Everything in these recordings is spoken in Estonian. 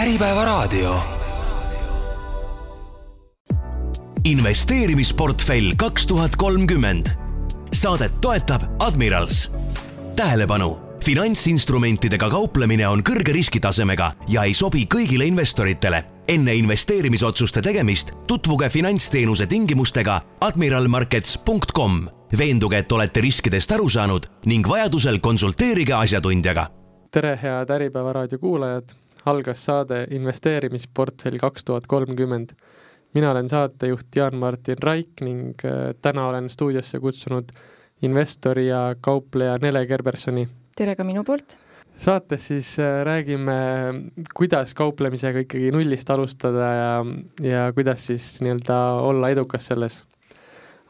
Äripäevaraadio. investeerimisportfell kaks tuhat kolmkümmend. saadet toetab Admirals. tähelepanu finantsinstrumentidega kauplemine on kõrge riskitasemega ja ei sobi kõigile investoritele. enne investeerimisotsuste tegemist tutvuge finantsteenuse tingimustega admiralmarkets.com. veenduge, et olete riskidest aru saanud ning vajadusel konsulteerige asjatundjaga. tere, head Äripäeva raadio kuulajad. Algas saade Investeerimisportfell kaks tuhat kolmkümmend. mina olen saatejuht Jaan-Martin Raik ning äh, täna olen stuudiosse kutsunud investori ja kaupleja Nele Gerbersoni tere ka minu poolt! saates siis äh, räägime, kuidas kauplemisega ikkagi nullist alustada ja, ja kuidas siis nii-öelda olla edukas selles.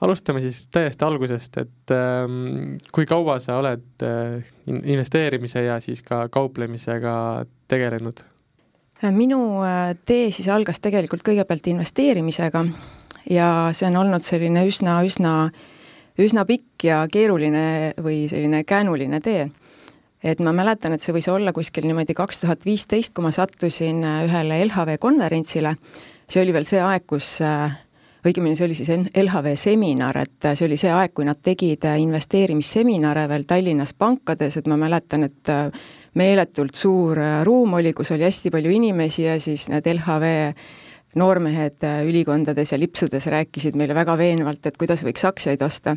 alustame siis täiesti algusest, et ähm, kui kaua sa oled äh, investeerimise ja siis ka kauplemisega tegelenud? minu äh, tee siis algas tegelikult kõigepealt investeerimisega ja see on olnud selline üsna, üsna, üsna pikk ja keeruline või selline käänuline tee et ma mäletan, et see võis olla kuskil niimoodi kaks tuhat viisteist, kui ma sattusin äh, ühele LHV konverentsile, see oli veel see aeg, kus äh, õigemini see oli siis LHV seminar, et see oli see aeg, kui nad tegid investeerimisseminare veel Tallinnas pankades, et ma mäletan, et meeletult suur ruum oli, kus oli hästi palju inimesi ja siis need LHV noormehed ülikondades ja lipsudes rääkisid meile väga veenvalt, et kuidas võiks aktsiaid osta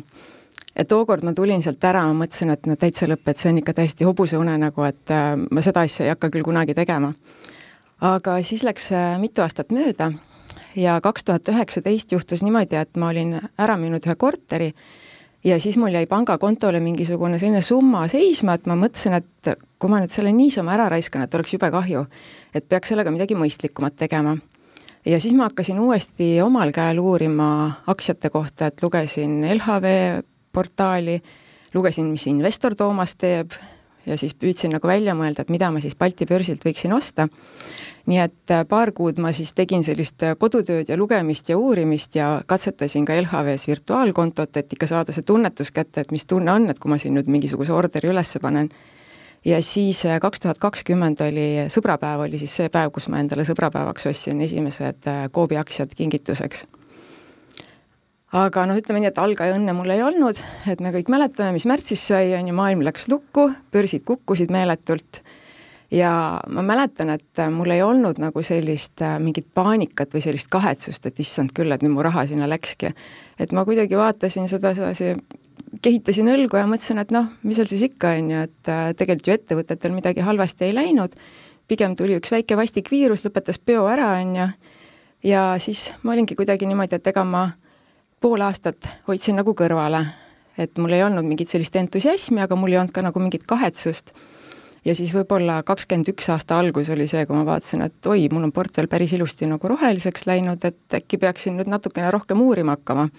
et tookord ma tulin sealt ära, ma mõtlesin, et no täitsa lõpp, et see on ikka täiesti hobuseunenägu, et äh, ma seda asja ei hakka küll kunagi tegema. aga siis läks äh, mitu aastat mööda ja kaks tuhat üheksateist juhtus niimoodi, et ma olin ära müünud ühe korteri ja siis mul jäi pangakontole mingisugune selline summa seisma, et ma mõtlesin, et kui ma nüüd selle niisama ära raiskan, et oleks jube kahju, et peaks sellega midagi mõistlikumat tegema. Ja siis ma hakkasin uuesti omal käel uurima aktsiate kohta, et lugesin LHV portaali, lugesin, mis investor Toomas teeb ja siis püüdsin nagu välja mõelda, et mida ma siis Balti börsilt võiksin osta. nii et äh, paar kuud ma siis tegin sellist äh, kodutööd ja lugemist ja uurimist ja katsetasin ka LHV-s virtuaalkontot, et ikka saada see tunnetus kätte, et mis tunne on, et kui ma siin nüüd mingisuguse orderi üles panen. ja siis äh, kaks tuhat kakskümmend oli sõbrapäev, oli siis see päev, kus ma endale sõbrapäevaks ostsin esimesed Coopi aktsiad kingituseks aga noh, ütleme nii, et algaja õnne mul ei olnud, et me kõik mäletame, mis märtsis sai, on ju, maailm läks lukku, börsid kukkusid meeletult. Ja ma mäletan, et mul ei olnud nagu sellist äh, mingit paanikat või sellist kahetsust, et issand küll, et nüüd mu raha sinna läkski. et ma kuidagi vaatasin seda sedasi, kehitasin õlgu ja mõtlesin, et noh, mis seal siis ikka, on ju, et äh, tegelikult ju ettevõtetel midagi halvasti ei läinud, pigem tuli üks väike vastik viirus, lõpetas peo ära, on ju, ja siis ma olingi kuidagi niimoodi, et ega ma pool aastat hoidsin nagu kõrvale, et mul ei olnud mingit sellist entusiasmi, aga mul ei olnud ka nagu mingit kahetsust. ja siis võib-olla kakskümmend üks aasta algus oli see, kui ma vaatasin, et oi, mul on portfell päris ilusti nagu roheliseks läinud, et äkki peaksin nüüd natukene rohkem uurima hakkama.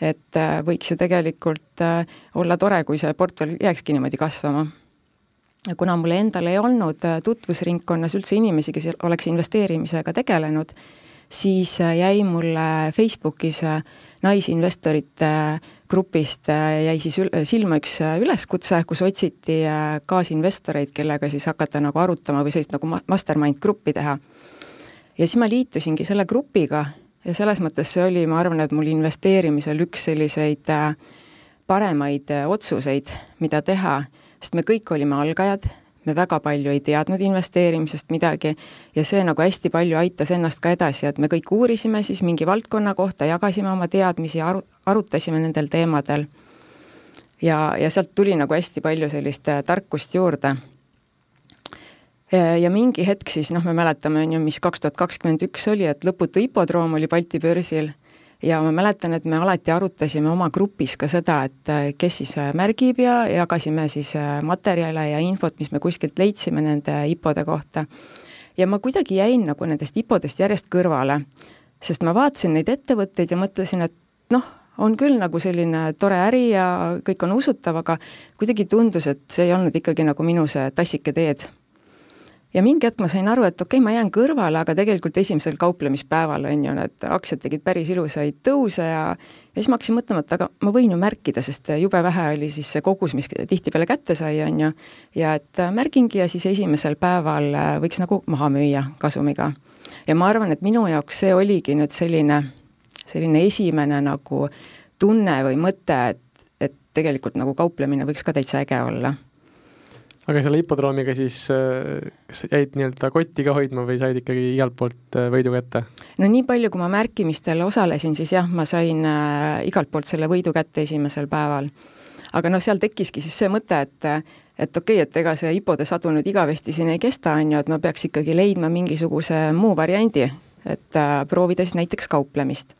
et äh, võiks ju tegelikult äh, olla tore, kui see portfell jääkski niimoodi kasvama kuna mul endal ei olnud äh, tutvusringkonnas üldse inimesi, kes oleks investeerimisega tegelenud, siis jäi mulle Facebookis naisinvestorite grupist äh, jäi siis ül-, silma üks äh, üleskutse, kus otsiti äh, kaasinvestoreid, kellega siis hakata nagu arutama või sellist nagu mastermind gruppi teha. ja siis ma liitusingi selle grupiga ja selles mõttes see oli, ma arvan, et mul investeerimisel üks selliseid paremaid otsuseid, mida teha, sest me kõik olime algajad me väga palju ei teadnud investeerimisest midagi ja see nagu hästi palju aitas ennast ka edasi, et me kõik uurisime siis mingi valdkonna kohta, jagasime oma teadmisi, aru, arutasime nendel teemadel. ja, ja sealt tuli nagu hästi palju sellist äh, tarkust juurde. ja mingi hetk siis noh, me mäletame, on ju, mis kaks tuhat kakskümmend üks oli, et lõputu hipodroom oli Balti börsil ja ma mäletan, et me alati arutasime oma grupis ka seda, et äh, kes siis äh, märgib ja jagasime siis äh, materjale ja infot, mis me kuskilt leidsime nende IPO-de kohta. ja ma kuidagi jäin nagu nendest IPO-dest järjest kõrvale, sest ma vaatasin neid ettevõtteid ja mõtlesin, et noh, on küll nagu selline tore äri ja kõik on usutav, aga kuidagi tundus, et see ei olnud ikkagi nagu minu see tassike teed ja mingi hetk ma sain aru, et okei okay,, ma jään kõrvale, aga tegelikult esimesel kauplemispäeval on ju need aktsiad tegid päris ilusaid tõuse ja ja siis ma hakkasin mõtlema, et aga ma võin ju märkida, sest jube vähe oli siis see kogus, mis tihtipeale kätte sai, on ju, ja et märgingi ja siis esimesel päeval võiks nagu maha müüa kasumiga. ja ma arvan, et minu jaoks see oligi nüüd selline, selline esimene nagu tunne või mõte, et, et tegelikult nagu kauplemine võiks ka täitsa äge olla aga selle hipodroomiga siis äh, kas jäid nii-öelda kotti ka hoidma või said ikkagi igalt poolt äh, võidu kätte? no nii palju, kui ma märkimistel osalesin, siis jah, ma sain äh, igalt poolt selle võidu kätte esimesel päeval. aga noh, seal tekkiski siis see mõte, et et okei okay,, et ega see hipode sadu nüüd igavesti siin ei kesta, on ju, et ma peaks ikkagi leidma mingisuguse muu variandi, et äh, proovida siis näiteks kauplemist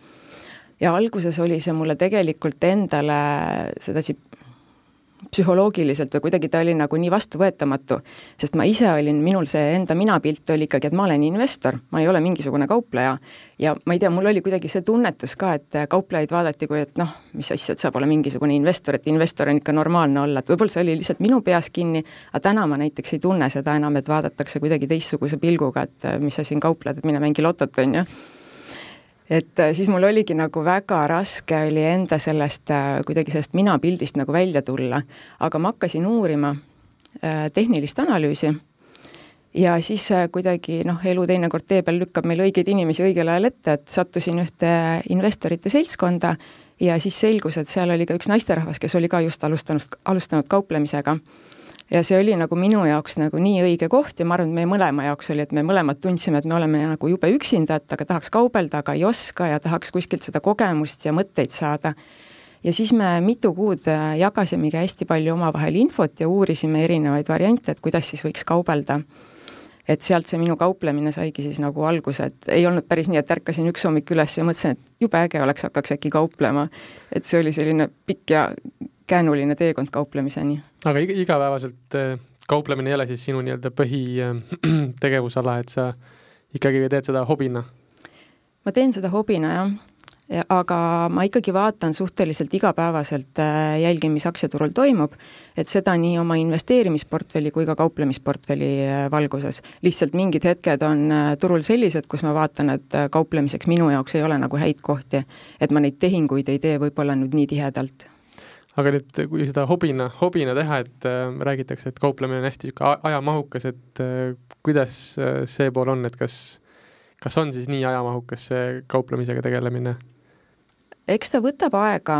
ja alguses oli see mulle tegelikult endale sedasi psühholoogiliselt või kuidagi ta oli nagu nii vastuvõetamatu, sest ma ise olin, minul see enda minapilt oli ikkagi, et ma olen investor, ma ei ole mingisugune kaupleja. ja ma ei tea, mul oli kuidagi see tunnetus ka, et kauplejaid vaadati kui, et noh, mis asja, et saab olla mingisugune investor, et investor on ikka normaalne olla, et võib-olla see oli lihtsalt minu peas kinni, aga täna ma näiteks ei tunne seda enam, et vaadatakse kuidagi teistsuguse pilguga, et mis sa siin kaupled, et mine mängi lotot, on ju et äh, siis mul oligi nagu väga raske oli enda sellest äh, kuidagi sellest minapildist nagu välja tulla, aga ma hakkasin uurima äh, tehnilist analüüsi. Ja siis kuidagi noh, elu teinekord tee peal lükkab meil õigeid inimesi õigel ajal ette, et sattusin ühte investorite seltskonda ja siis selgus, et seal oli ka üks naisterahvas, kes oli ka just alustanud, alustanud kauplemisega ja see oli nagu minu jaoks nagu nii õige koht ja ma arvan, et meie mõlema jaoks oli, et me mõlemad tundsime, et me oleme nagu jube üksinda, et aga tahaks kaubelda, aga ei oska ja tahaks kuskilt seda kogemust ja mõtteid saada. ja siis me mitu kuud äh, jagasimegi hästi palju omavahel infot ja uurisime erinevaid variante, et kuidas siis võiks kaubelda et sealt see minu kauplemine saigi siis nagu alguse, et ei olnud päris nii, et ärkasin üks hommik üles ja mõtlesin, et jube äge oleks, hakkaks äkki kauplema. et see oli selline pikk ja käänuline teekond kauplemiseni. aga iga, igapäevaselt äh, kauplemine ei ole siis sinu nii-öelda põhitegevusala, et sa ikkagi teed seda hobina? ma teen seda hobina, jah ja,. aga ma ikkagi vaatan suhteliselt igapäevaselt, äh, jälgin, mis aktsiaturul toimub, et seda nii oma investeerimisportfelli kui ka kauplemisportfelli äh, valguses. lihtsalt mingid hetked on turul sellised, kus ma vaatan, et kauplemiseks minu jaoks ei ole nagu häid kohti. et ma neid tehinguid ei tee võib-olla nüüd nii tihedalt aga nüüd, kui seda hobina, hobina teha, et äh, räägitakse, et kauplemine on hästi niisugune ajamahukas, et äh, kuidas äh, see pool on, et kas, kas on siis nii ajamahukas see kauplemisega tegelemine? eks ta võtab aega,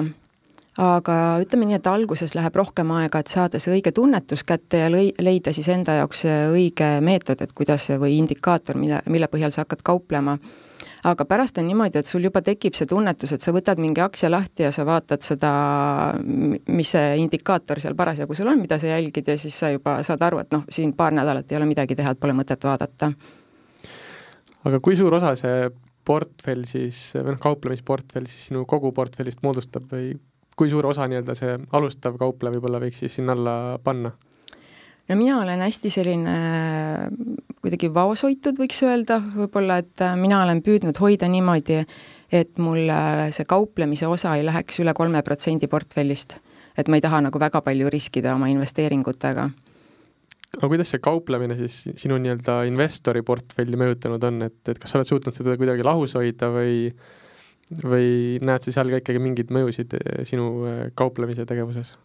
aga ütleme nii, et alguses läheb rohkem aega, et saada see õige tunnetus kätte ja lõi-, leida siis enda jaoks õige meetod, et kuidas või indikaator, mille, mille põhjal sa hakkad kauplema aga pärast on niimoodi, et sul juba tekib see tunnetus, et sa võtad mingi aktsia lahti ja sa vaatad seda, mis see indikaator seal parasjagu sul on, mida sa jälgid ja siis sa juba saad aru, et noh, siin paar nädalat ei ole midagi teha, et pole mõtet vaadata. aga kui suur osa see portfell siis, või noh, kauplemisportfell siis sinu kogu portfellist moodustab või kui suur osa nii-öelda see alustav kaupleja võib-olla võiks siis sinna alla panna? No mina olen hästi selline kuidagi vaoshoitud, võiks öelda, võib-olla et äh, mina olen püüdnud hoida niimoodi, et mul äh, see kauplemise osa ei läheks üle kolme protsendi portfellist. et ma ei taha nagu väga palju riskida oma investeeringutega. aga kuidas see kauplemine siis sinu nii-öelda investori portfelli mõjutanud on, et, et kas sa oled suutnud seda kuidagi lahus hoida või või näed sa seal ka ikkagi mingeid mõjusid äh, sinu kauplemise tegevuses?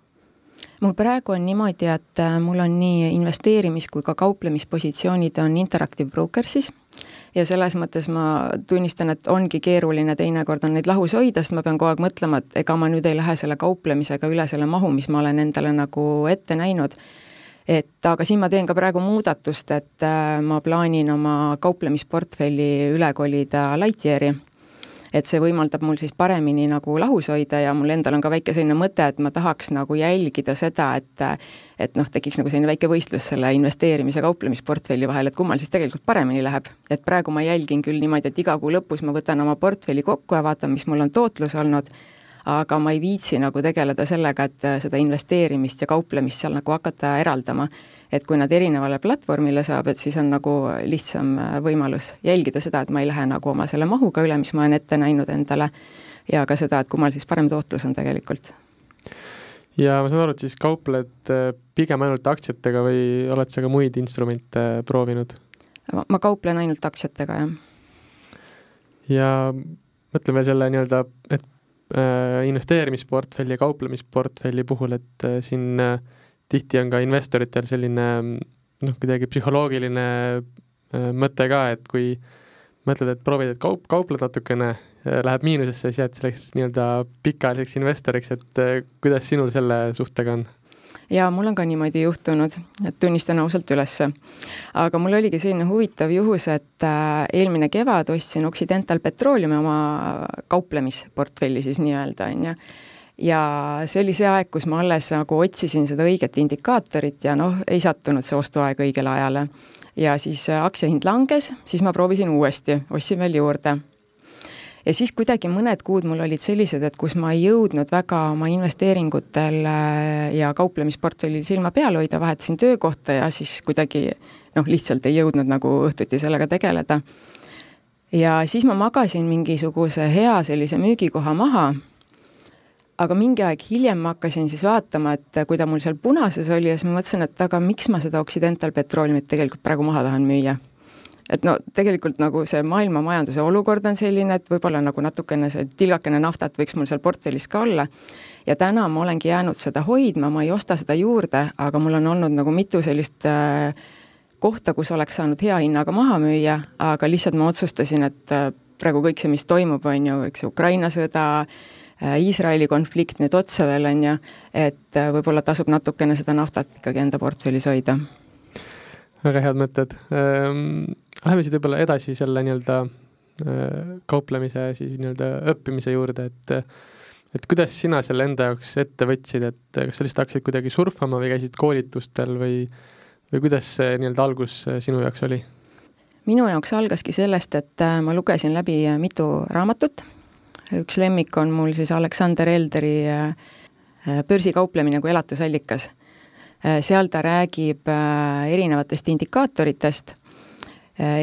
Mul praegu on niimoodi, et äh, mul on nii investeerimis- kui ka kauplemispositsioonid on Interactive Brokersis ja selles mõttes ma tunnistan, et ongi keeruline teinekord on neid lahus hoida, sest ma pean kogu aeg mõtlema, et ega ma nüüd ei lähe selle kauplemisega üle selle mahu, mis ma olen endale nagu ette näinud. et aga siin ma teen ka praegu muudatust, et äh, ma plaanin oma kauplemisportfelli üle kolida Lightyeari et see võimaldab mul siis paremini nagu lahus hoida ja mul endal on ka väike selline mõte, et ma tahaks nagu jälgida seda, et et noh, tekiks nagu selline väike võistlus selle investeerimise kauplemisportfelli vahel, et kummal siis tegelikult paremini läheb. et praegu ma jälgin küll niimoodi, et iga kuu lõpus ma võtan oma portfelli kokku ja vaatan, mis mul on tootlus olnud, aga ma ei viitsi nagu tegeleda sellega, et seda investeerimist ja kauplemist seal nagu hakata eraldama et kui nad erinevale platvormile saab, et siis on nagu lihtsam äh, võimalus jälgida seda, et ma ei lähe nagu oma selle mahuga üle, mis ma olen ette näinud endale, ja ka seda, et kummal siis parem tootlus on tegelikult. ja ma saan aru, et siis kaupled äh, pigem ainult aktsiatega või oled sa ka muid instrumente proovinud? ma kauplen ainult aktsiatega, jah. ja mõtleme selle nii-öelda, et äh, investeerimisportfelli ja kauplemisportfelli puhul, et äh, siin äh, tihti on ka investoritel selline noh, kuidagi psühholoogiline äh, mõte ka, et kui mõtled, et proovid, et kaup, kaupled natukene, äh, läheb miinusesse, siis jääd selleks nii-öelda pikaajaliseks investoriks, et äh, kuidas sinul selle suhtega on? jaa, mul on ka niimoodi juhtunud, et tunnistan ausalt ülesse. aga mul oligi selline huvitav juhus, et eelmine kevad ostsin Occidental Petroleumi oma kauplemisportfelli siis nii-öelda, on ju ja see oli see aeg, kus ma alles nagu otsisin seda õiget indikaatorit ja noh, ei sattunud see ostuaeg õigele ajale. ja siis äh, aktsiahind langes, siis ma proovisin uuesti, ostsin veel juurde. ja siis kuidagi mõned kuud mul olid sellised, et kus ma ei jõudnud väga oma investeeringutel ja kauplemisportfellil silma peal hoida, vahetasin töökohta ja siis kuidagi noh, lihtsalt ei jõudnud nagu õhtuti sellega tegeleda. ja siis ma magasin mingisuguse hea sellise müügikoha maha aga mingi aeg hiljem ma hakkasin siis vaatama, et kui ta mul seal punases oli ja siis ma mõtlesin, et aga miks ma seda Occidental Petroleumit tegelikult praegu maha tahan müüa. et no tegelikult nagu see maailma majanduse olukord on selline, et võib-olla nagu natukene see tilgakene naftat võiks mul seal portfellis ka olla, ja täna ma olengi jäänud seda hoidma, ma ei osta seda juurde, aga mul on olnud nagu mitu sellist äh, kohta, kus oleks saanud hea hinnaga maha müüa, aga lihtsalt ma otsustasin, et äh, praegu kõik see, mis toimub, on ju, eks Ukraina sõda, Äh, Iisraeli konflikt nüüd otsa veel, on ju, et äh, võib-olla tasub natukene seda naftat ikkagi enda portfellis hoida. väga head mõtted ähm,. Läheme siit võib-olla edasi selle nii-öelda äh, kauplemise siis nii-öelda õppimise juurde, et et kuidas sina selle enda jaoks ette võtsid, et kas sa lihtsalt hakkasid kuidagi surfama või käisid koolitustel või või kuidas see nii-öelda algus sinu jaoks oli? minu jaoks algaski sellest, et ma lugesin läbi mitu raamatut üks lemmik on mul siis Aleksander Elderi äh, äh, börsikauplemine kui elatusallikas. Äh, seal ta räägib erinevatest indikaatoritest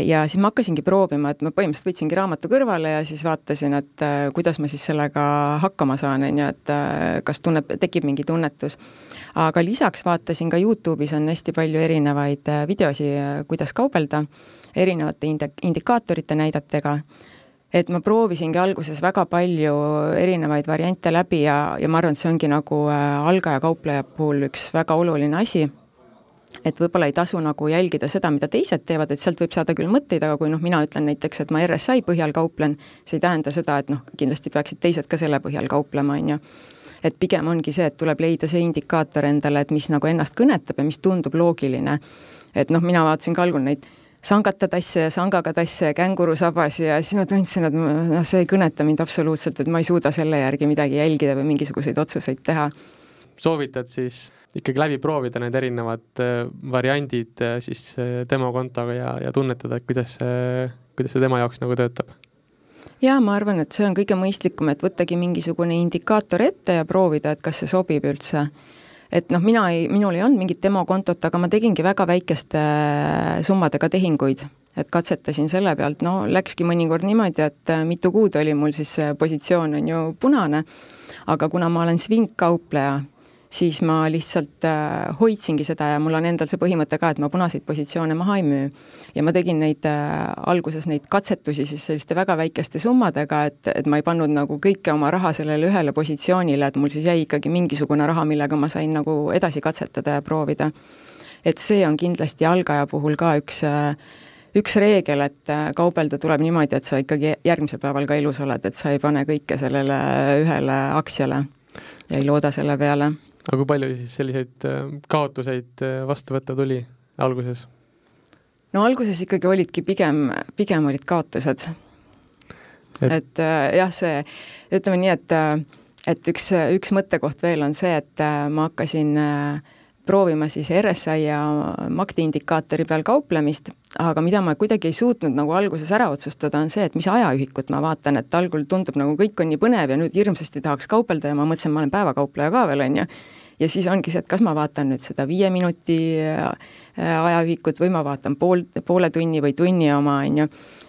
ja siis ma hakkasingi proovima, et ma põhimõtteliselt võtsingi raamatu kõrvale ja siis vaatasin, et kuidas ma siis sellega hakkama saan, on ju, et kas tunneb, tekib mingi tunnetus. aga lisaks vaatasin ka Youtube'is on hästi palju erinevaid videosi, kuidas kaubelda, erinevate indi-, indikaatorite näidetega et ma proovisingi alguses väga palju erinevaid variante läbi ja, ja ma arvan, et see ongi nagu äh, algaja kaupleja puhul üks väga oluline asi, et võib-olla ei tasu nagu jälgida seda, mida teised teevad, et sealt võib saada küll mõtteid, aga kui noh, mina ütlen näiteks, et ma RSI põhjal kauplen, see ei tähenda seda, et noh, kindlasti peaksid teised ka selle põhjal kauplema, on ju. et pigem ongi see, et tuleb leida see indikaator endale, et mis nagu ennast kõnetab ja mis tundub loogiline. et noh, mina vaatasin ka algul neid sangata tasse ja sangaga tasse ja kängurusabasi ja siis ma tundsin, et noh, see ei kõneta mind absoluutselt, et ma ei suuda selle järgi midagi jälgida või mingisuguseid otsuseid teha. soovitad siis ikkagi läbi proovida need erinevad äh, variandid äh, siis äh, demokontoga ja, ja tunnetada, et kuidas see, kuidas see tema jaoks nagu töötab? jaa, ma arvan, et see on kõige mõistlikum, et võttagi mingisugune indikaator ette ja proovida, et kas see sobib üldse et noh, mina ei, minul ei olnud mingit demokontot, aga ma tegingi väga väikeste äh, summadega tehinguid, et katsetasin selle pealt, no läkski mõnikord niimoodi, et äh, mitu kuud oli mul siis positsioon on ju punane, aga kuna ma olen svingkaupleja, siis ma lihtsalt äh, hoidsingi seda ja mul on endal see põhimõte ka, et ma punaseid positsioone maha ei müü. ja ma tegin neid äh, alguses neid katsetusi siis selliste väga väikeste summadega, et, et ma ei pannud nagu kõike oma raha sellele ühele positsioonile, et mul siis jäi ikkagi mingisugune raha, millega ma sain nagu edasi katsetada ja proovida. et see on kindlasti algaja puhul ka üks äh, üks reegel, et kaubelda tuleb niimoodi, et sa ikkagi järgmisel päeval ka elus oled, et sa ei pane kõike sellele ühele aktsiale ja ei looda selle peale aga kui palju siis selliseid äh, kaotuseid äh, vastu võtta tuli alguses? no alguses ikkagi olidki pigem, pigem olid kaotused. et, et äh, jah, see, ütleme nii, et, et üks, üks mõttekoht veel on see, et ma hakkasin äh, proovima siis RSI ja MACD indikaatori peal kauplemist, aga mida ma kuidagi ei suutnud nagu alguses ära otsustada, on see, et mis ajaühikut ma vaatan, et algul tundub nagu kõik on nii põnev ja nüüd hirmsasti tahaks kaubelda ja ma mõtlesin, ma olen päevakaupleja ka veel, on ju, ja siis ongi see, et kas ma vaatan nüüd seda viie minuti äh, ajaühikut või ma vaatan pool, poole tunni või tunni oma, on ju,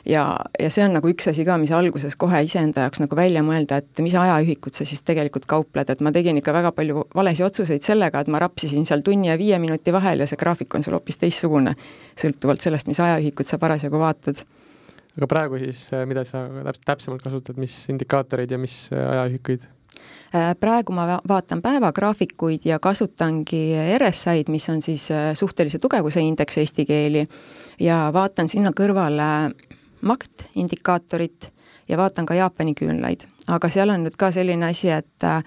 ja, ja see on nagu üks asi ka, mis alguses kohe iseenda jaoks nagu välja mõelda, et mis ajaühikut sa siis tegelikult kaupled, et ma tegin ikka väga palju valesid otsuseid sellega, et ma rapsisin seal tunni ja viie minuti vahel ja see graafik on sul hoopis teistsugune, sõltuvalt sellest, mis ajaühikut sa parasjagu vaatad. Aga praegu siis, mida sa täpsemalt kasutad, mis indikaatoreid ja mis ajaühikuid? Äh, praegu ma vaatan päevagraafikuid ja kasutangi RSI-d, mis on siis äh, suhtelise tugevuse indeks eesti keeli ja vaatan sinna kõrvale MACT indikaatorit ja vaatan ka Jaapani küünlaid. aga seal on nüüd ka selline asi, et äh,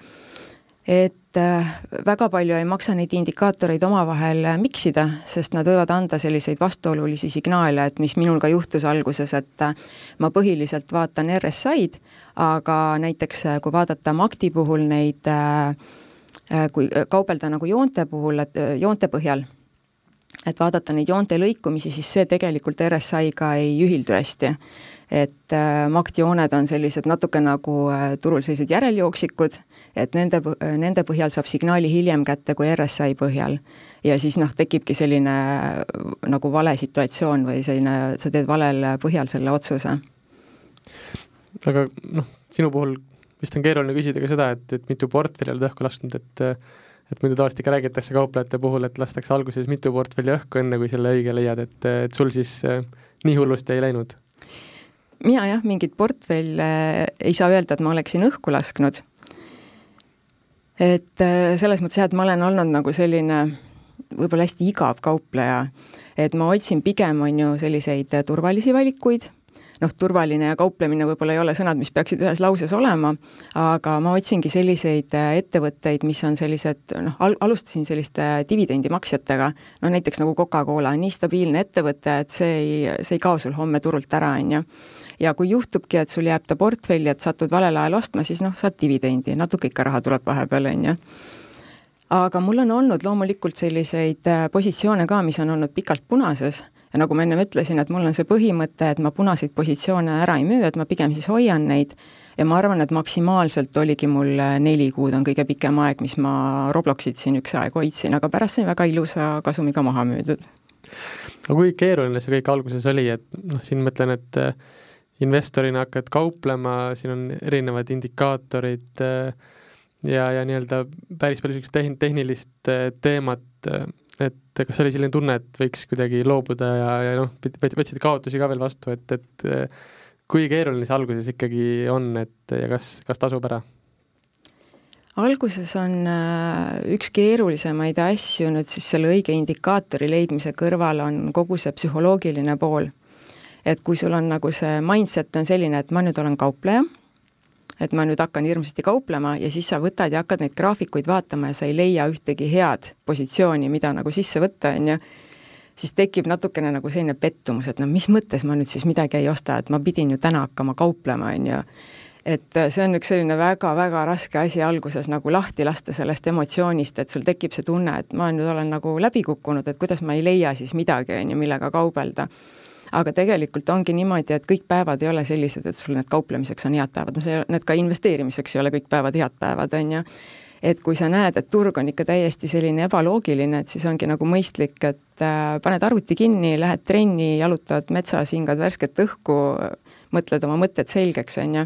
et väga palju ei maksa neid indikaatoreid omavahel miksida, sest nad võivad anda selliseid vastuolulisi signaale, et mis minul ka juhtus alguses, et ma põhiliselt vaatan RSI-d, aga näiteks kui vaadata MACT-i puhul neid, kui kaubelda nagu joonte puhul, et joonte põhjal, et vaadata neid joonte lõikumisi, siis see tegelikult RSI-ga ei ühildu hästi. et äh, maktjooned on sellised natuke nagu äh, turul sellised järeljooksikud, et nende, nende põhjal saab signaali hiljem kätte kui RSI põhjal. ja siis noh, tekibki selline äh, nagu vale situatsioon või selline, sa teed valel põhjal selle otsuse. aga noh, sinu puhul vist on keeruline küsida ka seda, et, et mitu portfelli oled õhku lasknud, et et muidu tavaliselt ikka räägitakse kauplejate puhul, et lastakse alguses mitu portfelli õhku, enne kui selle õige leiad, et, et sul siis äh, nii hullusti ei läinud? mina jah, mingit portfelle ei saa öelda, et ma oleksin õhku lasknud. et äh, selles mõttes jah, et ma olen olnud nagu selline võib-olla hästi igav kaupleja, et ma otsin pigem, on ju, selliseid turvalisi valikuid noh, turvaline ja kauplemine võib-olla ei ole sõnad, mis peaksid ühes lauses olema, aga ma otsingi selliseid äh, ettevõtteid, mis on sellised noh, al-, alustasin selliste dividendimaksjatega, no näiteks nagu Coca-Cola, nii stabiilne ettevõte, et see ei, see ei kao sul homme turult ära, on ju. ja kui juhtubki, et sul jääb ta portfelli, et satud valel ajal ostma, siis noh, saad dividendi, natuke ikka raha tuleb vahepeal, on ju aga mul on olnud loomulikult selliseid äh, positsioone ka, mis on olnud pikalt punases ja nagu ma ennem ütlesin, et mul on see põhimõte, et ma punaseid positsioone ära ei müü, et ma pigem siis hoian neid ja ma arvan, et maksimaalselt oligi mul neli kuud on kõige pikem aeg, mis ma Robloxit siin üks aeg hoidsin, aga pärast sai väga ilusa kasumiga maha müüdud. aga kui keeruline see kõik alguses oli, et noh, siin mõtlen, et äh, investorina hakkad kauplema, siin on erinevad indikaatorid äh, ja, ja nii-öelda päris palju niisugust tehn-, tehnilist äh, teemat et kas oli selline tunne, et võiks kuidagi loobuda ja, ja noh, võtsid kaotusi ka veel vastu, et, et kui keeruline see alguses ikkagi on, et ja kas, kas tasub ära? alguses on äh, üks keerulisemaid asju nüüd siis selle õige indikaatori leidmise kõrval on kogu see psühholoogiline pool. et kui sul on nagu see mindset on selline, et ma nüüd olen kaupleja et ma nüüd hakkan hirmsasti kauplema ja siis sa võtad ja hakkad neid graafikuid vaatama ja sa ei leia ühtegi head positsiooni, mida nagu sisse võtta, on ju, siis tekib natukene nagu selline pettumus, et no mis mõttes ma nüüd siis midagi ei osta, et ma pidin ju täna hakkama kauplema, on ju. et see on üks selline väga-väga raske asi alguses nagu lahti lasta sellest emotsioonist, et sul tekib see tunne, et ma nüüd olen nagu läbi kukkunud, et kuidas ma ei leia siis midagi, on ju, millega kaubelda aga tegelikult ongi niimoodi, et kõik päevad ei ole sellised, et sul need kauplemiseks on head päevad, no see, need ka investeerimiseks ei ole kõik päevad head päevad, on ju. et kui sa näed, et turg on ikka täiesti selline ebaloogiline, et siis ongi nagu mõistlik, et äh, paned arvuti kinni, lähed trenni, jalutad metsas, hingad värsket õhku, mõtled oma mõtted selgeks, on ju.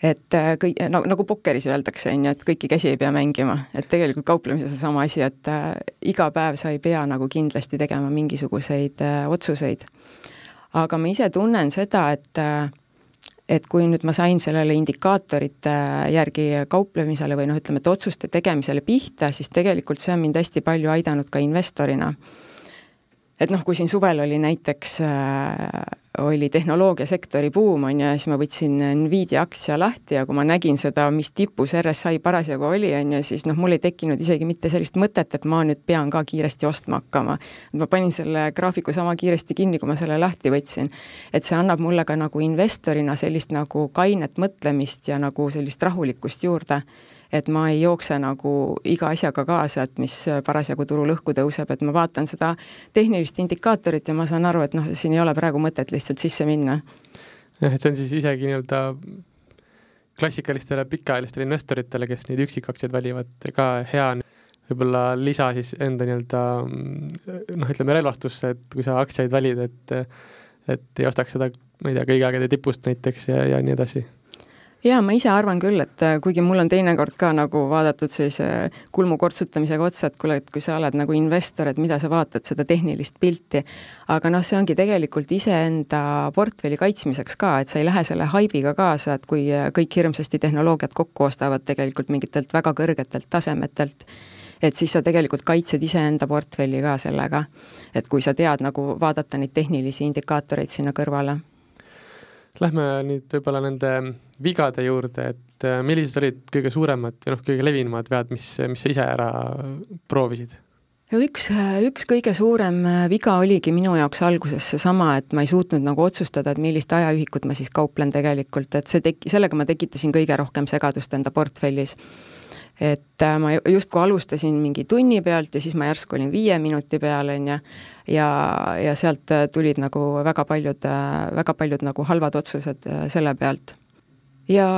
Et äh, kõik, no nagu pokkeris öeldakse, on ju, et kõiki käsi ei pea mängima, et tegelikult kauplemises on sama asi, et äh, iga päev sa ei pea nagu kindlasti tegema mingisuguseid äh, otsuseid aga ma ise tunnen seda, et et kui nüüd ma sain sellele indikaatorite järgi kauplemisele või noh, ütleme, et otsuste tegemisele pihta, siis tegelikult see on mind hästi palju aidanud ka investorina. Et noh, kui siin suvel oli näiteks äh, oli tehnoloogiasektori buum, on ju, ja siis ma võtsin Nvidia aktsia lahti ja kui ma nägin seda, mis tipus RSI parasjagu oli, on ju, siis noh, mul ei tekkinud isegi mitte sellist mõtet, et ma nüüd pean ka kiiresti ostma hakkama. ma panin selle graafiku sama kiiresti kinni, kui ma selle lahti võtsin. et see annab mulle ka nagu investorina sellist nagu kainet mõtlemist ja nagu sellist rahulikkust juurde et ma ei jookse nagu iga asjaga kaasa, et mis parasjagu turul õhku tõuseb, et ma vaatan seda tehnilist indikaatorit ja ma saan aru, et noh, siin ei ole praegu mõtet lihtsalt sisse minna. jah, et see on siis isegi nii-öelda klassikalistele pikaajalistele investoritele, kes neid üksikaktsiaid valivad, ka hea võib-olla lisa siis enda nii-öelda noh, ütleme relvastusse, et kui sa aktsiaid valid, et et ei ostaks seda, ma ei tea, kõigi aegade tipust näiteks ja, ja nii edasi jaa, ma ise arvan küll, et äh, kuigi mul on teinekord ka nagu vaadatud sellise kulmu kortsutamisega otsa, et kuule, et kui sa oled nagu investor, et mida sa vaatad seda tehnilist pilti, aga noh, see ongi tegelikult iseenda portfelli kaitsmiseks ka, et sa ei lähe selle haibiga kaasa, et kui äh, kõik hirmsasti tehnoloogiat kokku ostavad tegelikult mingitelt väga kõrgetelt tasemetelt, et siis sa tegelikult kaitsed iseenda portfelli ka sellega. et kui sa tead nagu vaadata neid tehnilisi indikaatoreid sinna kõrvale Lähme nüüd võib-olla nende vigade juurde, et äh, millised olid kõige suuremad või noh, kõige levinumad vead, mis, mis sa ise ära proovisid? no üks, üks kõige suurem äh, viga oligi minu jaoks alguses seesama, et ma ei suutnud nagu otsustada, et millist ajaühikut ma siis kauplen tegelikult, et see tek-, sellega ma tekitasin kõige rohkem segadust enda portfellis et äh, ma justkui alustasin mingi tunni pealt ja siis ma järsku olin viie minuti peal, on ju, ja, ja sealt äh, tulid nagu väga paljud, äh, väga paljud nagu halvad otsused selle pealt. ja,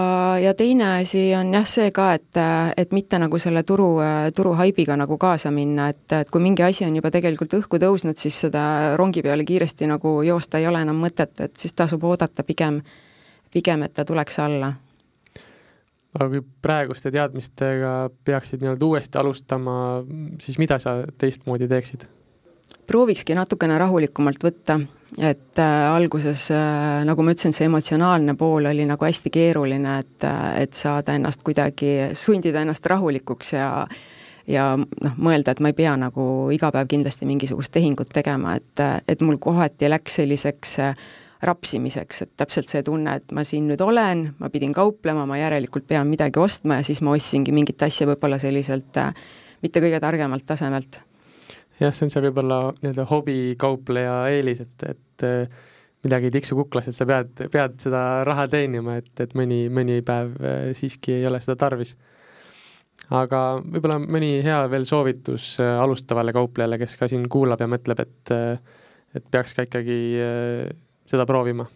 ja teine asi on jah see ka, et, et mitte nagu selle turu, turu haibiga nagu kaasa minna, et, et kui mingi asi on juba tegelikult õhku tõusnud, siis seda rongi peale kiiresti nagu joosta ei ole enam mõtet, et siis tasub oodata pigem, pigem, et ta tuleks alla aga kui praeguste teadmistega peaksid nii-öelda uuesti alustama, siis mida sa teistmoodi teeksid? proovikski natukene rahulikumalt võtta, et äh, alguses äh,, nagu ma ütlesin, see emotsionaalne pool oli nagu hästi keeruline, et äh,, et saada ennast kuidagi, sundida ennast rahulikuks ja ja noh, mõelda, et ma ei pea nagu iga päev kindlasti mingisugust tehingut tegema, et, et mul kohati läks selliseks äh, rapsimiseks, et täpselt see tunne, et ma siin nüüd olen, ma pidin kauplema, ma järelikult pean midagi ostma ja siis ma ostsingi mingit asja võib-olla selliselt äh, mitte kõige targemalt tasemelt. jah, see on see võib-olla nii-öelda hobikaupleja eelis, et, et äh, midagi ei tiksu kuklas, et sa pead, pead seda raha teenima, et, et mõni, mõni päev äh, siiski ei ole seda tarvis. aga võib-olla mõni hea veel soovitus alustavale kauplejale, kes ka siin kuulab ja mõtleb, et et peaks ka ikkagi seda proovima?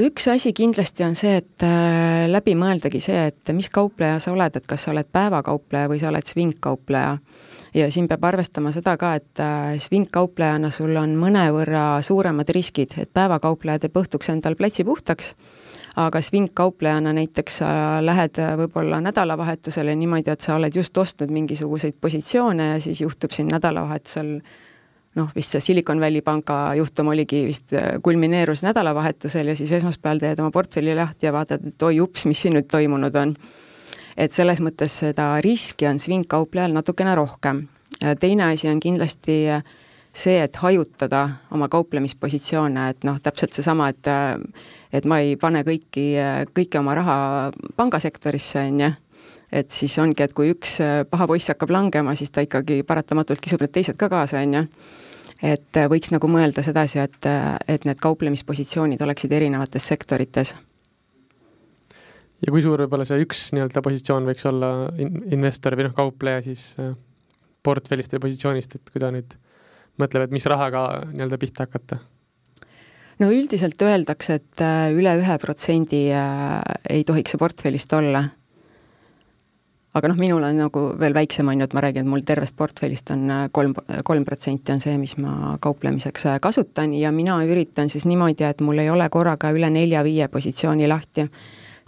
üks asi kindlasti on see, et äh, läbi mõeldagi see, et mis kaupleja sa oled, et kas sa oled päevakaupleja või sa oled svingkaupleja. ja siin peab arvestama seda ka, et äh, svingkauplejana sul on mõnevõrra suuremad riskid, et päevakaupleja teeb õhtuks endal platsi puhtaks, aga svingkauplejana näiteks sa lähed äh, võib-olla nädalavahetusele niimoodi, et sa oled just ostnud mingisuguseid positsioone ja siis juhtub siin nädalavahetusel noh, vist see Silicon Valley panga juhtum oligi vist, äh, kulmineerus nädalavahetusel ja siis esmaspäeval teed oma portfelli lahti ja vaatad, et oi ups, mis siin nüüd toimunud on. et selles mõttes seda riski on svingkauplejal natukene rohkem. teine asi on kindlasti äh, see, et hajutada oma kauplemispositsioone, et noh, täpselt seesama, et äh, et ma ei pane kõiki, kõike oma raha pangasektorisse, on ju, et siis ongi, et kui üks paha poiss hakkab langema, siis ta ikkagi paratamatult kisub need teised ka kaasa, on ju et äh, võiks nagu mõelda sedasi, et, äh, et need kauplemispositsioonid oleksid erinevates sektorites. ja kui suur võib-olla see üks nii-öelda positsioon võiks olla in-, investor või noh, kaupleja siis äh, portfellist või positsioonist, et kui ta nüüd mõtleb, et mis rahaga nii-öelda pihta hakata? no üldiselt öeldakse, et üle ühe protsendi ei tohiks see portfellist olla aga noh, minul on nagu veel väiksem, on ju, et ma räägin, et mul tervest portfellist on äh, kolm, kolm protsenti on see, mis ma kauplemiseks äh, kasutan. Ja mina üritan siis niimoodi, et mul ei ole korraga üle nelja-viie positsiooni lahti.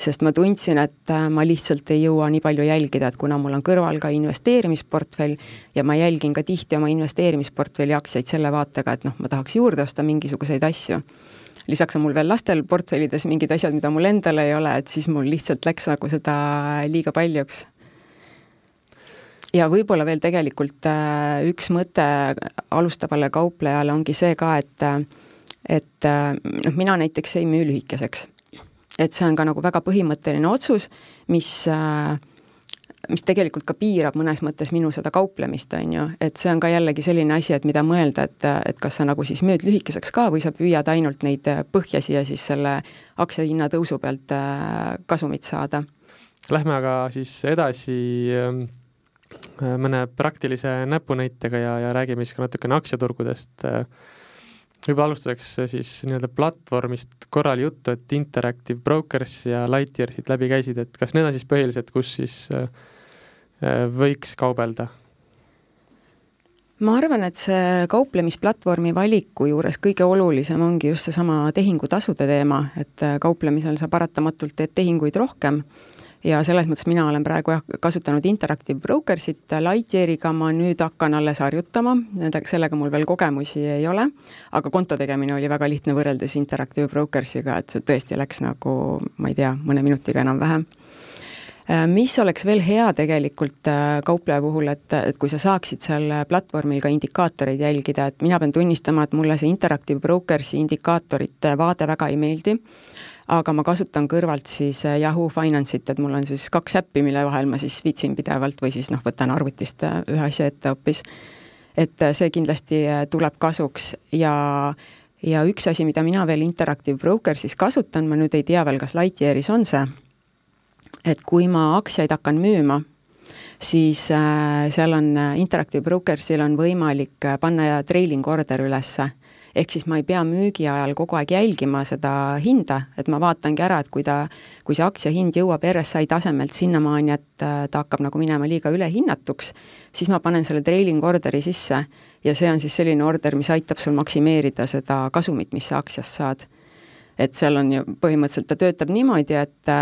sest ma tundsin, et äh, ma lihtsalt ei jõua nii palju jälgida, et kuna mul on kõrval ka investeerimisportfell ja ma jälgin ka tihti oma investeerimisportfelli aktsiaid selle vaatega, et noh, ma tahaks juurde osta mingisuguseid asju. Lisaks on mul veel lastel portfellides mingid asjad, mida mul endal ei ole, et siis mul lihtsalt läks nagu seda liiga paljuks ja võib-olla veel tegelikult äh, üks mõte alustavale kauplejale ongi see ka, et et äh, noh, mina näiteks ei müü lühikeseks. et see on ka nagu väga põhimõtteline otsus, mis äh, mis tegelikult ka piirab mõnes mõttes minu seda kauplemist, on ju, et see on ka jällegi selline asi, et mida mõelda, et, et kas sa nagu siis müüd lühikeseks ka või sa püüad ainult neid põhjasi ja siis selle aktsia hinna tõusu pealt kasumit saada. Lähme aga siis edasi ähm, Äh, mõne praktilise näpunäitega ja, ja räägime siis ka natukene aktsiaturgudest. Äh, võib-olla alustuseks äh, siis nii-öelda platvormist korra oli juttu, et Interactive Brokers ja Lightyear siit läbi käisid, et kas need on siis põhilised, kus siis võiks kaubelda? ma arvan, et see kauplemisplatvormi valiku juures kõige olulisem ongi just seesama tehingutasude teema, et kauplemisel sa paratamatult teed tehinguid rohkem ja selles mõttes mina olen praegu jah, kasutanud Interactive Brokersit, Lightyeariga. Ma nüüd hakkan alles harjutama, sellega mul veel kogemusi ei ole, aga konto tegemine oli väga lihtne võrreldes Interactive Brokersiga, et see tõesti läks nagu ma ei tea, mõne minutiga enam-vähem. Äh, mis oleks veel hea tegelikult äh, kaupleja puhul, et, et kui sa saaksid seal platvormil ka indikaatoreid jälgida, et mina pean tunnistama, et mulle see Interactive Brokersi indikaatorite vaade väga ei meeldi, aga ma kasutan kõrvalt siis äh, Yahoo Finance'it, et mul on siis kaks äppi, mille vahel ma siis viitsin pidevalt või siis noh, võtan arvutist äh, ühe asja ette hoopis. et äh, see kindlasti tuleb kasuks ja ja üks asi, mida mina veel Interactive Brokersis kasutan, ma nüüd ei tea veel, kas Lightyearis on see, et kui ma aktsiaid hakkan müüma, siis seal on Interactive Brokersil on võimalik panna trailing order ülesse ehk siis ma ei pea müügi ajal kogu aeg jälgima seda hinda, et ma vaatangi ära, et kui ta, kui see aktsia hind jõuab RSI tasemelt sinnamaani, et äh, ta hakkab nagu minema liiga ülehinnatuks, siis ma panen selle trailing order'i sisse. Ja see on siis selline order, mis aitab sul maksimeerida seda kasumit, mis sa aktsiast saad et seal on ju põhimõtteliselt ta töötab niimoodi, et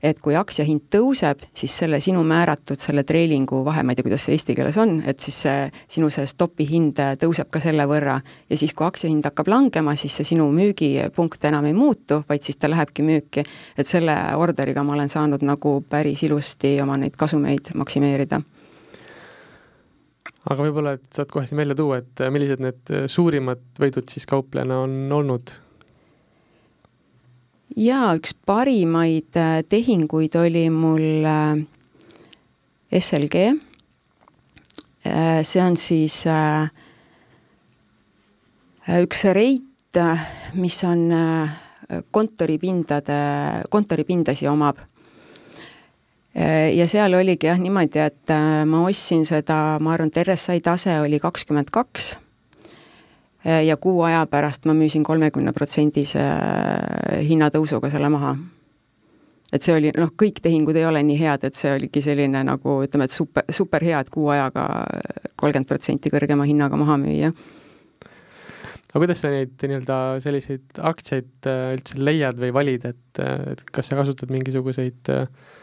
et kui aktsia hind tõuseb, siis selle sinu määratud selle treilingu vahe, ma ei tea, kuidas see eesti keeles on, et siis see sinu see stopi hind tõuseb ka selle võrra. Ja siis, kui aktsia hind hakkab langema, siis see sinu müügipunkt enam ei muutu, vaid siis ta lähebki müüki. et selle orderiga ma olen saanud nagu päris ilusti oma neid kasumeid maksimeerida. Aga võib-olla, et saad kohe siin välja tuua, et millised need suurimad võidud siis kauplejana on olnud jaa, üks parimaid äh, tehinguid oli mul äh, SLG. Äh, see on siis üks reit, mis on kontoripindade, kontoripindasi omab. ja seal oligi jah niimoodi, et ma ostsin seda, ma arvan, et RSI tase oli kakskümmend kaks ja kuu aja pärast ma müüsin kolmekümne protsendise äh, hinnatõusuga selle maha. et see oli, noh, kõik tehingud ei ole nii head, et see oligi selline nagu ütleme, et super, super hea, et kuu ajaga kolmkümmend protsenti kõrgema hinnaga maha müüa. aga kuidas sa neid nii-öelda selliseid aktsiaid äh, üldse leiad või valid, et, et kas sa kasutad mingisuguseid äh, Äh,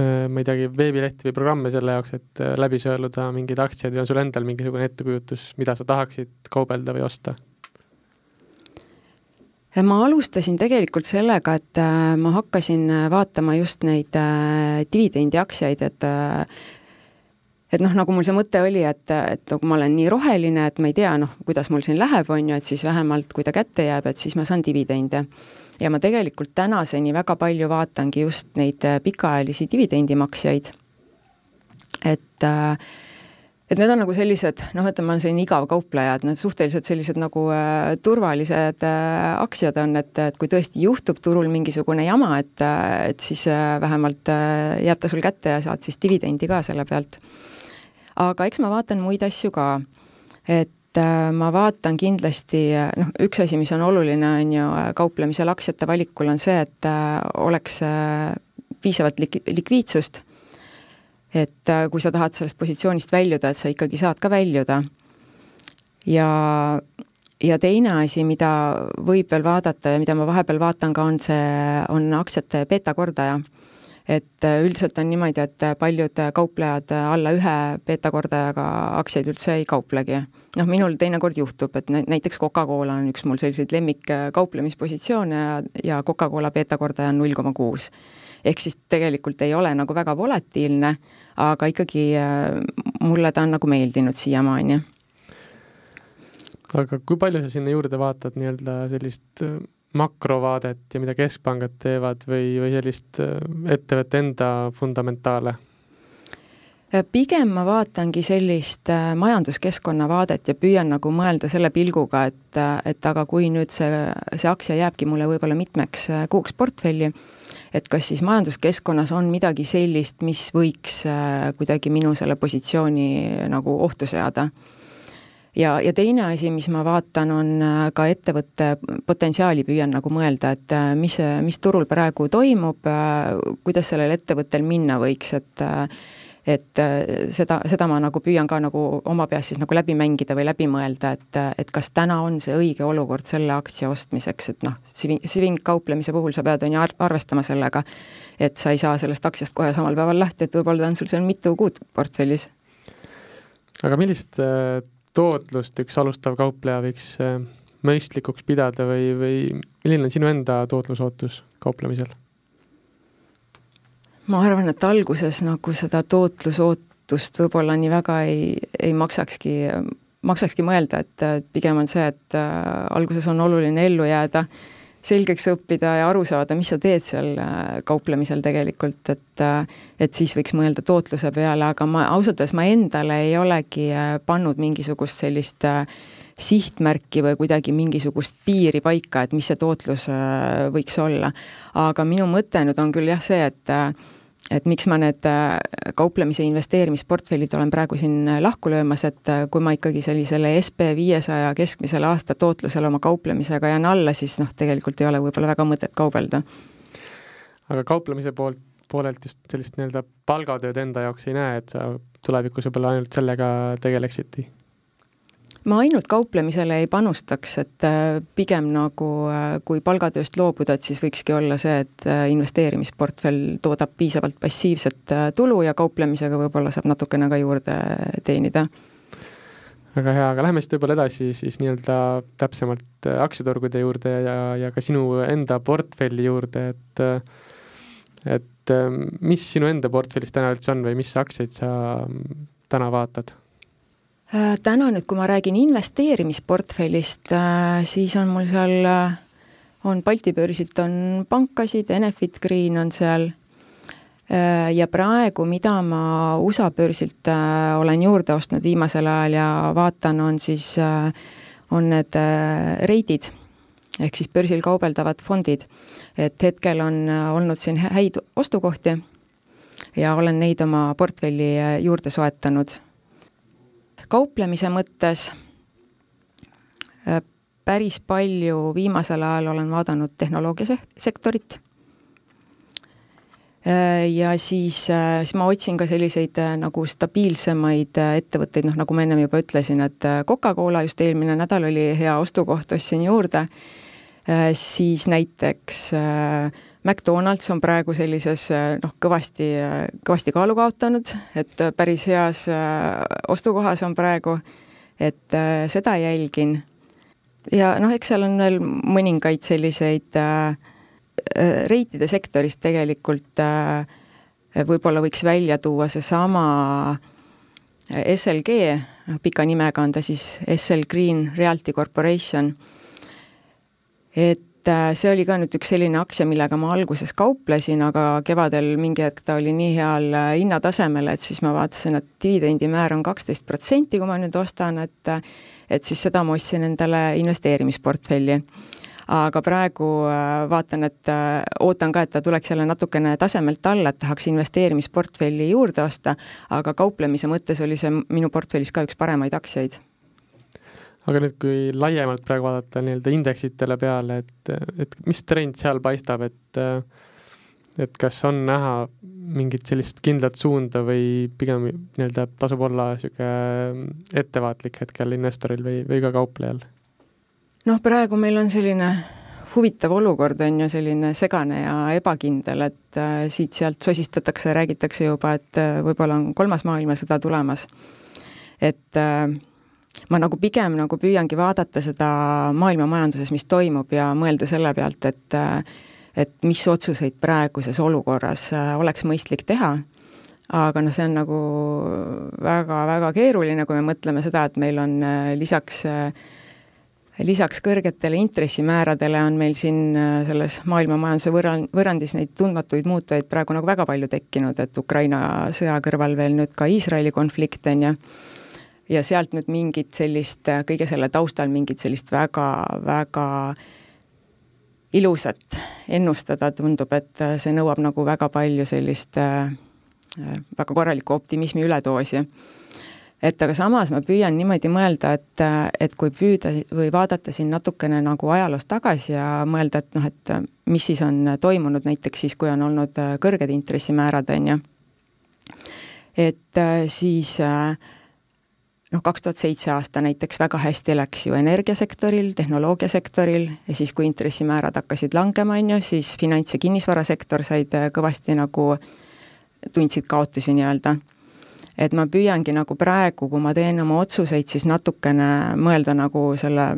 ma ei teagi, veebilehti või programme selle jaoks, et äh, läbi sõeluda mingeid aktsiaid või on sul endal mingisugune ettekujutus, mida sa tahaksid kaubelda või osta? ma alustasin tegelikult sellega, et äh, ma hakkasin vaatama just neid dividendiaktsiaid, et et noh, nagu mul see mõte oli, et, et kui ma olen nii roheline, et ma ei tea, noh, kuidas mul siin läheb, on ju, et siis vähemalt, kui ta kätte jääb, et siis ma saan dividende ja ma tegelikult tänaseni väga palju vaatangi just neid äh, pikaajalisi dividendimaksjaid, et äh, et need on nagu sellised, noh, ütleme, ma olen selline igav kaupleja, et need suhteliselt sellised nagu äh, turvalised äh, aktsiad on, et, et kui tõesti juhtub turul mingisugune jama, et, äh, et siis äh, vähemalt äh, jääb ta sul kätte ja saad siis dividendi ka selle pealt. aga eks ma vaatan muid asju ka, et Äh, ma vaatan kindlasti, äh, noh, üks asi, mis on oluline, on ju, äh, kauplemisel aktsiate valikul, on see, et oleks piisavalt lik-, likviidsust, et kui sa tahad sellest positsioonist väljuda, et sa ikkagi saad ka väljuda. ja, ja teine asi, mida võib veel vaadata ja mida ma vahepeal vaatan ka, on see, on aktsiate beeta-kordaja et üldiselt on niimoodi, et paljud kauplejad alla ühe beeta-kordajaga aktsiaid üldse ei kauplegi noh, minul teinekord juhtub, et näiteks Coca-Cola on üks mul selliseid lemmikkauplemispositsioone ja, ja Coca-Cola beeta-kordaja on null koma kuus. ehk siis tegelikult ei ole nagu väga volatiilne, aga ikkagi äh, mulle ta on nagu meeldinud siiamaani. aga kui palju sa sinna juurde vaatad nii-öelda sellist äh, makrovaadet ja mida keskpangad teevad või, või sellist äh, ettevõtte enda fundamentaale? pigem ma vaatangi sellist äh, majanduskeskkonna vaadet ja püüan nagu mõelda selle pilguga, et, äh, et aga kui nüüd see, see aktsia jääbki mulle võib-olla mitmeks äh, kuuks portfelli, et kas siis majanduskeskkonnas on midagi sellist, mis võiks kuidagi minu selle positsiooni nagu ohtu seada ja, ja teine asi, mis ma vaatan, on ka ettevõtte potentsiaali püüan nagu mõelda, et mis, mis turul praegu toimub, kuidas sellel ettevõttel minna võiks, et et äh, seda, seda ma nagu püüan ka nagu oma peas siis nagu läbi mängida või läbi mõelda, et, et kas täna on see õige olukord selle aktsia ostmiseks, et noh, svingkauplemise puhul sa pead, on ju, arvestama sellega, et sa ei saa sellest aktsiast kohe samal päeval lahti, et võib-olla ta on sul seal mitu kuud portfellis. aga millist äh, tootlust üks alustav kaupleja võiks äh, mõistlikuks pidada või, või milline on sinu enda tootlusootus kauplemisel? ma arvan, et alguses nagu seda tootlusootust võib-olla nii väga ei, ei maksakski, maksakski mõelda, et pigem on see, et äh, alguses on oluline ellu jääda, selgeks õppida ja aru saada, mis sa teed seal äh, kauplemisel tegelikult, et äh, et siis võiks mõelda tootluse peale, aga ma ausalt öeldes ma endale ei olegi pannud mingisugust sellist sihtmärki või kuidagi mingisugust piiri paika, et mis see tootlus võiks olla. aga minu mõte nüüd on küll jah see, et et miks ma need äh, kauplemise investeerimisportfellid olen praegu siin äh, lahku löömas, et äh, kui ma ikkagi sellisele SB viiesaja keskmisele aasta tootlusele oma kauplemisega jään alla, siis noh, tegelikult ei ole võib-olla väga mõtet kaubelda. aga kauplemise poolt, poolelt just sellist nii-öelda palgatööd enda jaoks ei näe, et sa tulevikus võib-olla ainult sellega tegeleksidki? Ma ainult kauplemisele ei panustaks, et äh, pigem nagu äh, kui palgatööst loobuda, et siis võikski olla see, et äh, investeerimisportfell toodab piisavalt passiivset tulu ja kauplemisega võib-olla saab natukene ka juurde teenida. väga hea, aga lähme siis võib-olla edasi siis nii-öelda täpsemalt aktsiaturgude juurde ja, ja ka sinu enda portfelli juurde, et et mis sinu enda portfellis täna üldse on või mis aktsiaid sa täna vaatad? Äh, täna nüüd, kui ma räägin investeerimisportfellist, äh, siis on mul seal, äh, on Balti börsilt on pankasid, Enefit Green on seal. Ja praegu, mida ma USA börsilt olen juurde ostnud viimasel ajal ja vaatan, on siis, on need reidid. Ehk siis börsil kaubeldavad fondid. et hetkel on olnud siin häid ostukohti ja olen neid oma portfelli juurde soetanud kauplemise mõttes äh, päris palju viimasel ajal olen vaadanud tehnoloogiasektorit. Äh, ja siis, äh, siis ma otsin ka selliseid nagu stabiilsemaid ettevõtteid, noh nagu ma ennem juba ütlesin, et Coca-Cola just eelmine nädal oli hea ostukoht, ostsin juurde, siis näiteks äh, McDonalds on praegu sellises noh, kõvasti, kõvasti kaalu kaotanud, et päris heas äh, ostukohas on praegu, et äh, seda jälgin. ja noh, eks seal on veel mõningaid selliseid äh, reitide sektorist tegelikult võib-olla võiks välja tuua seesama SLG, pika nimega on ta siis SL Green Realty Corporation, et et äh, see oli ka nüüd üks selline aktsia, millega ma alguses kauplesin, aga kevadel mingi hetk ta oli nii heal äh, hinnatasemel, et siis ma vaatasin, et dividendimäär on kaksteist protsenti, kui ma nüüd ostan, et et siis seda ma ostsin endale investeerimisportfelli. aga praegu äh, vaatan, et ootan ka, et ta tuleks jälle natukene tasemelt alla, et tahaks investeerimisportfelli juurde osta, aga kauplemise mõttes oli see minu portfellis ka üks paremaid aktsiaid aga nüüd, kui laiemalt praegu vaadata nii-öelda indeksitele peale, et, et mis trend seal paistab, et et kas on näha mingit sellist kindlat suunda või pigem nii-öelda tasub olla niisugune ettevaatlik hetkel investoril või, või ka kauplejal? noh, praegu meil on selline huvitav olukord, on ju, selline segane ja ebakindel, et äh, siit-sealt sosistatakse, räägitakse juba, et äh, võib-olla on kolmas maailmasõda tulemas. et äh, ma nagu pigem nagu püüangi vaadata seda maailma majanduses, mis toimub ja mõelda selle pealt, et et mis otsuseid praeguses olukorras äh, oleks mõistlik teha, aga noh, see on nagu väga-väga keeruline, kui me mõtleme seda, et meil on äh, lisaks äh, lisaks kõrgetele intressimääradele on meil siin selles maailma majanduse võrra-, võrrandis neid tundmatuid muutujaid praegu nagu väga palju tekkinud, et Ukraina sõja kõrval veel nüüd ka Iisraeli konflikt, on ju, ja sealt nüüd mingit sellist, kõige selle taustal mingit sellist väga-väga ilusat ennustada, tundub, et see nõuab nagu väga palju sellist äh, väga korralikku optimismi üledoosi. et aga samas ma püüan niimoodi mõelda, et, et kui püüda või vaadata siin natukene nagu ajaloos tagasi ja mõelda, et noh, et mis siis on toimunud näiteks siis, kui on olnud kõrged intressimäärad, on ju et siis noh, kaks tuhat seitse aasta näiteks väga hästi läks ju energiasektoril, tehnoloogiasektoril ja siis, kui intressimäärad hakkasid langema, on ju, siis finants- ja kinnisvarasektor said kõvasti nagu, tundsid kaotusi nii-öelda. et ma püüangi nagu praegu, kui ma teen oma otsuseid, siis natukene mõelda nagu selle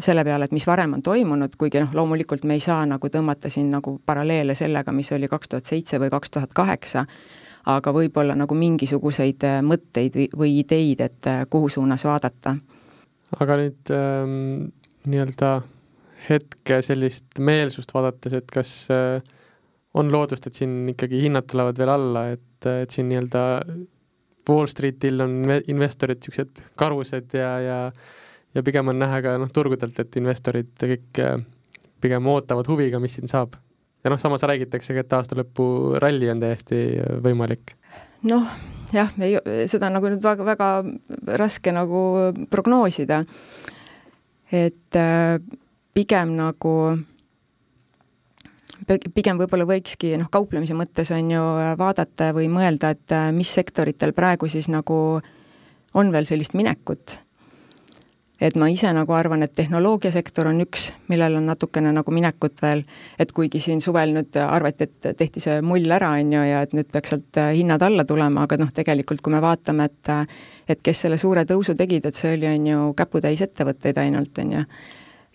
selle peale, et mis varem on toimunud, kuigi noh, loomulikult me ei saa nagu tõmmata siin nagu paralleele sellega, mis oli kaks tuhat seitse või kaks tuhat kaheksa, aga võib-olla nagu mingisuguseid äh, mõtteid või, või ideid, et äh, kuhu suunas vaadata. aga nüüd ähm, nii-öelda hetke sellist meelsust vaadates, et kas äh, on loodust, et siin ikkagi hinnad tulevad veel alla, et, et siin nii-öelda Wall Streetil on investorid niisugused karused ja, ja ja pigem on näha ka noh, turgudelt, et investorid kõik äh, pigem ootavad huviga, mis siin saab ja noh, samas räägitaksegi, et aasta lõpu ralli on täiesti võimalik. noh, jah, ei, seda nagu nüüd väga, väga raske nagu prognoosida. et äh, pigem nagu, pigem võib-olla võikski noh, kauplemise mõttes on ju vaadata või mõelda, et äh, mis sektoritel praegu siis nagu on veel sellist minekut et ma ise nagu arvan, et tehnoloogiasektor on üks, millel on natukene nagu minekut veel, et kuigi siin suvel nüüd arvati, et tehti see mull ära, on ju, ja et nüüd peaks sealt hinnad alla tulema, aga noh, tegelikult kui me vaatame, et et kes selle suure tõusu tegid, et see oli, on ju, käputäis ettevõtteid ainult, on ju.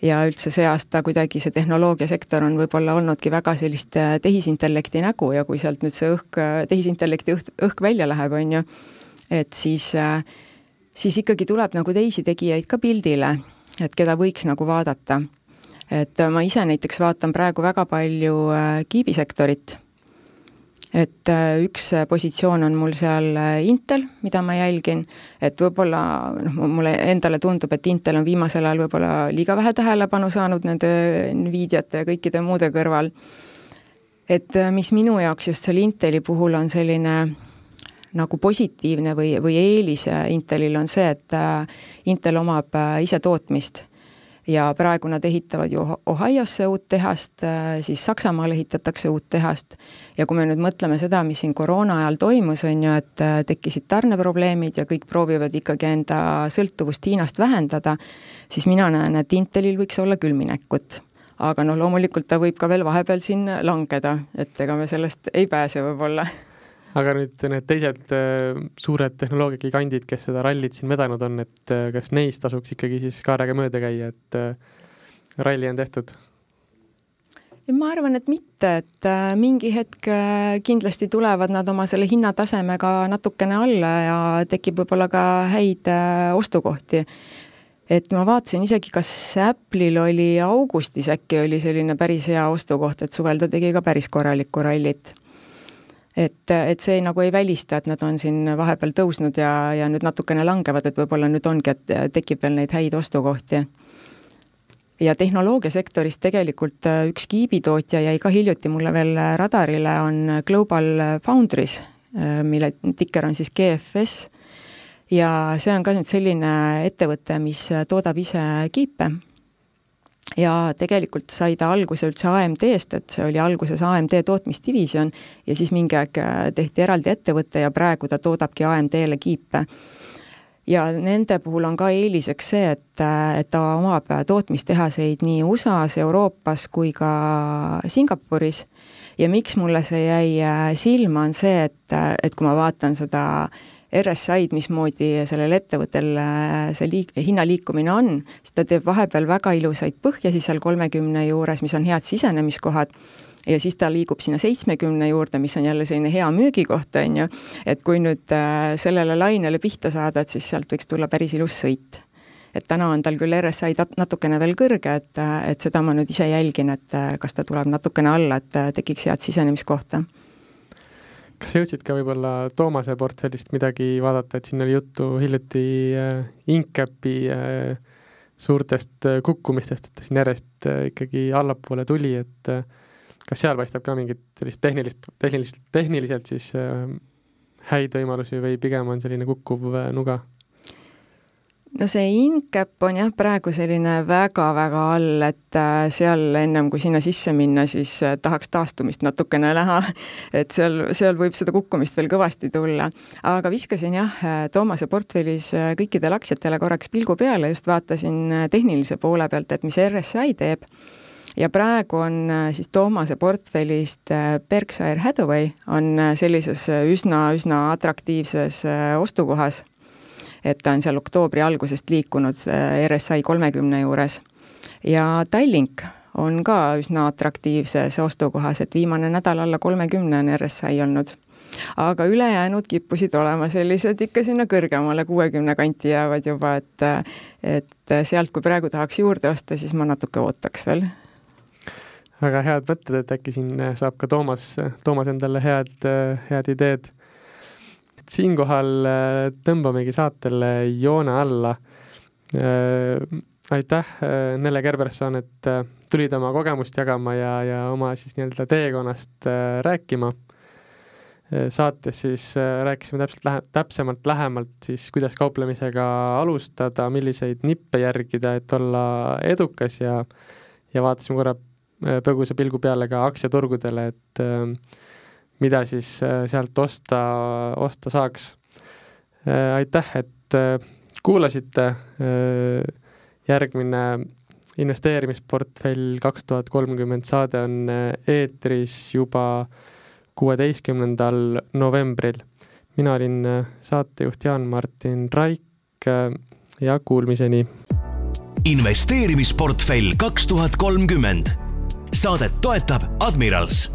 ja üldse see aasta kuidagi see tehnoloogiasektor on võib-olla olnudki väga sellist tehisintellekti nägu ja kui sealt nüüd see õhk, tehisintellekti õhk, õhk välja läheb, on ju, et siis äh, siis ikkagi tuleb nagu teisi tegijaid ka pildile, et keda võiks nagu vaadata. et ma ise näiteks vaatan praegu väga palju äh, kiibisektorit, et äh, üks positsioon on mul seal äh, Intel, mida ma jälgin, et võib-olla noh, mulle endale tundub, et Intel on viimasel ajal võib-olla liiga vähe tähelepanu saanud nende Nvidiate ja kõikide muude kõrval. et mis minu jaoks just selle Inteli puhul on selline nagu positiivne või, või eelis Intelil on see, et äh, Intel omab äh, ise tootmist. Ja praegu nad ehitavad ju Ohiosse uut tehast, äh, siis Saksamaal ehitatakse uut tehast. Ja kui me nüüd mõtleme seda, mis siin koroona ajal toimus, on ju, et tekkisid tarneprobleemid ja kõik proovivad ikkagi enda sõltuvust Hiinast vähendada, siis mina näen, et Intelil võiks olla küll minekut. Aga noh, loomulikult ta võib ka veel vahepeal siin langeda, et ega me sellest ei pääse võib-olla aga nüüd need teised äh, suured tehnoloogiagigandid, kes seda rallit siin vedanud on, et äh, kas neist tasuks ikkagi siis kaarega mööda käia, et äh, ralli on tehtud? ma arvan, et mitte, et mingi hetk kindlasti tulevad nad oma selle hinnatasemega natukene alla ja tekib võib-olla ka häid ostukohti. et ma vaatasin isegi, kas Apple'il oli augustis äkki oli selline päris hea ostukoht, et suvel ta tegi ka päris korralikku rallit et, et see nagu ei välista, et nad on siin vahepeal tõusnud ja, ja nüüd natukene langevad, et võib-olla nüüd ongi, et tekib veel neid häid ostukohti. ja tehnoloogiasektoris tegelikult äh, üks kiibitootja jäi ka hiljuti mulle veel radarile, on Global Foundries, äh, mille tikker on siis GFS ja see on ka nüüd selline ettevõte, mis toodab ise kiipe ja tegelikult sai ta alguse üldse AMD-st, et see oli alguses AMD tootmisdivisjon ja siis mingi aeg äh, tehti eraldi ettevõte ja praegu ta toodabki AMD-le kiipe. ja nende puhul on ka eeliseks see, et, äh, et ta omab tootmistehaseid nii USA-s, Euroopas kui ka Singapuris ja miks mulle see jäi äh, silma, on see, et, et kui ma vaatan seda äh, RSI-d, mismoodi sellel ettevõttel äh, see liik-, hinna liikumine on, siis ta teeb vahepeal väga ilusaid põhjasi seal kolmekümne juures, mis on head sisenemiskohad, ja siis ta liigub sinna seitsmekümne juurde, mis on jälle selline hea müügikoht, on ju, et kui nüüd äh, sellele lainele pihta saada, et siis sealt võiks tulla päris ilus sõit. et täna on tal küll RSI natukene veel kõrge, et, et seda ma nüüd ise jälgin, et kas ta tuleb natukene alla, et tekiks head sisenemiskohta kas sa jõudsid ka võib-olla Toomase portfellist midagi vaadata, et siin oli juttu hiljuti äh, Incapi äh, suurtest äh, kukkumistest, et ta siin järjest ikkagi allapoole tuli, et kas seal paistab ka mingit sellist tehnilist, tehniliselt, tehniliselt siis häid võimalusi või pigem on selline kukkuv nuga? No see in-cap on jah, praegu selline väga-väga all, et äh, seal ennem kui sinna sisse minna, siis äh, tahaks taastumist natukene näha, et seal, seal võib seda kukkumist veel kõvasti tulla. aga viskasin jah, äh, Toomase portfellis kõikidele aktsiatele korraks pilgu peale, just vaatasin tehnilise poole pealt, et mis RSI teeb. Ja praegu on siis Toomase portfellist Berkshire Hathaway on sellises üsna-üsna atraktiivses ostukohas et ta on seal oktoobri algusest liikunud äh, RSI kolmekümne juures. ja Tallink on ka üsna atraktiivses ostukohas, et viimane nädal alla kolmekümne on RSI olnud. aga ülejäänud kippusid olema sellised ikka sinna kõrgemale, kuuekümne kanti jäävad juba, et et sealt, kui praegu tahaks juurde osta, siis ma natuke ootaks veel väga head mõtted, et äkki siin saab ka Toomas, Toomas endale head, head ideed siinkohal äh, tõmbamegi saatele joone alla. Äh, aitäh, äh, Nele Gerberson, et tulid oma kogemust jagama ja, ja oma siis nii-öelda teekonnast rääkima. saates siis rääkisime täpselt lähe-, täpsemalt, lähemalt siis, kuidas kauplemisega alustada, milliseid nippe järgida, et olla edukas ja ja vaatasime korra põgusa pilgu peale ka aktsiaturgudele, et äh, mida siis äh, sealt osta, osta saaks. Äh, aitäh, et äh, kuulasite. järgmine investeerimisportfell kaks tuhat kolmkümmend saade on eetris juba kuueteistkümnendal novembril. mina olin saatejuht Jaan-Martin Raik ja kuulmiseni. investeerimisportfell kaks tuhat kolmkümmend. saadet toetab Admirals.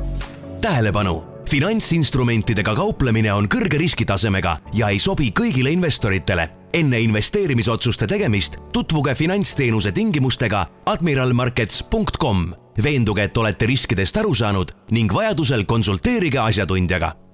tähelepanu finantsinstrumentidega kauplemine on kõrge riskitasemega ja ei sobi kõigile investoritele. enne investeerimisotsuste tegemist tutvuge finantsteenuse tingimustega admiralmarkets.com. veenduge, et olete riskidest aru saanud ning vajadusel konsulteerige asjatundjaga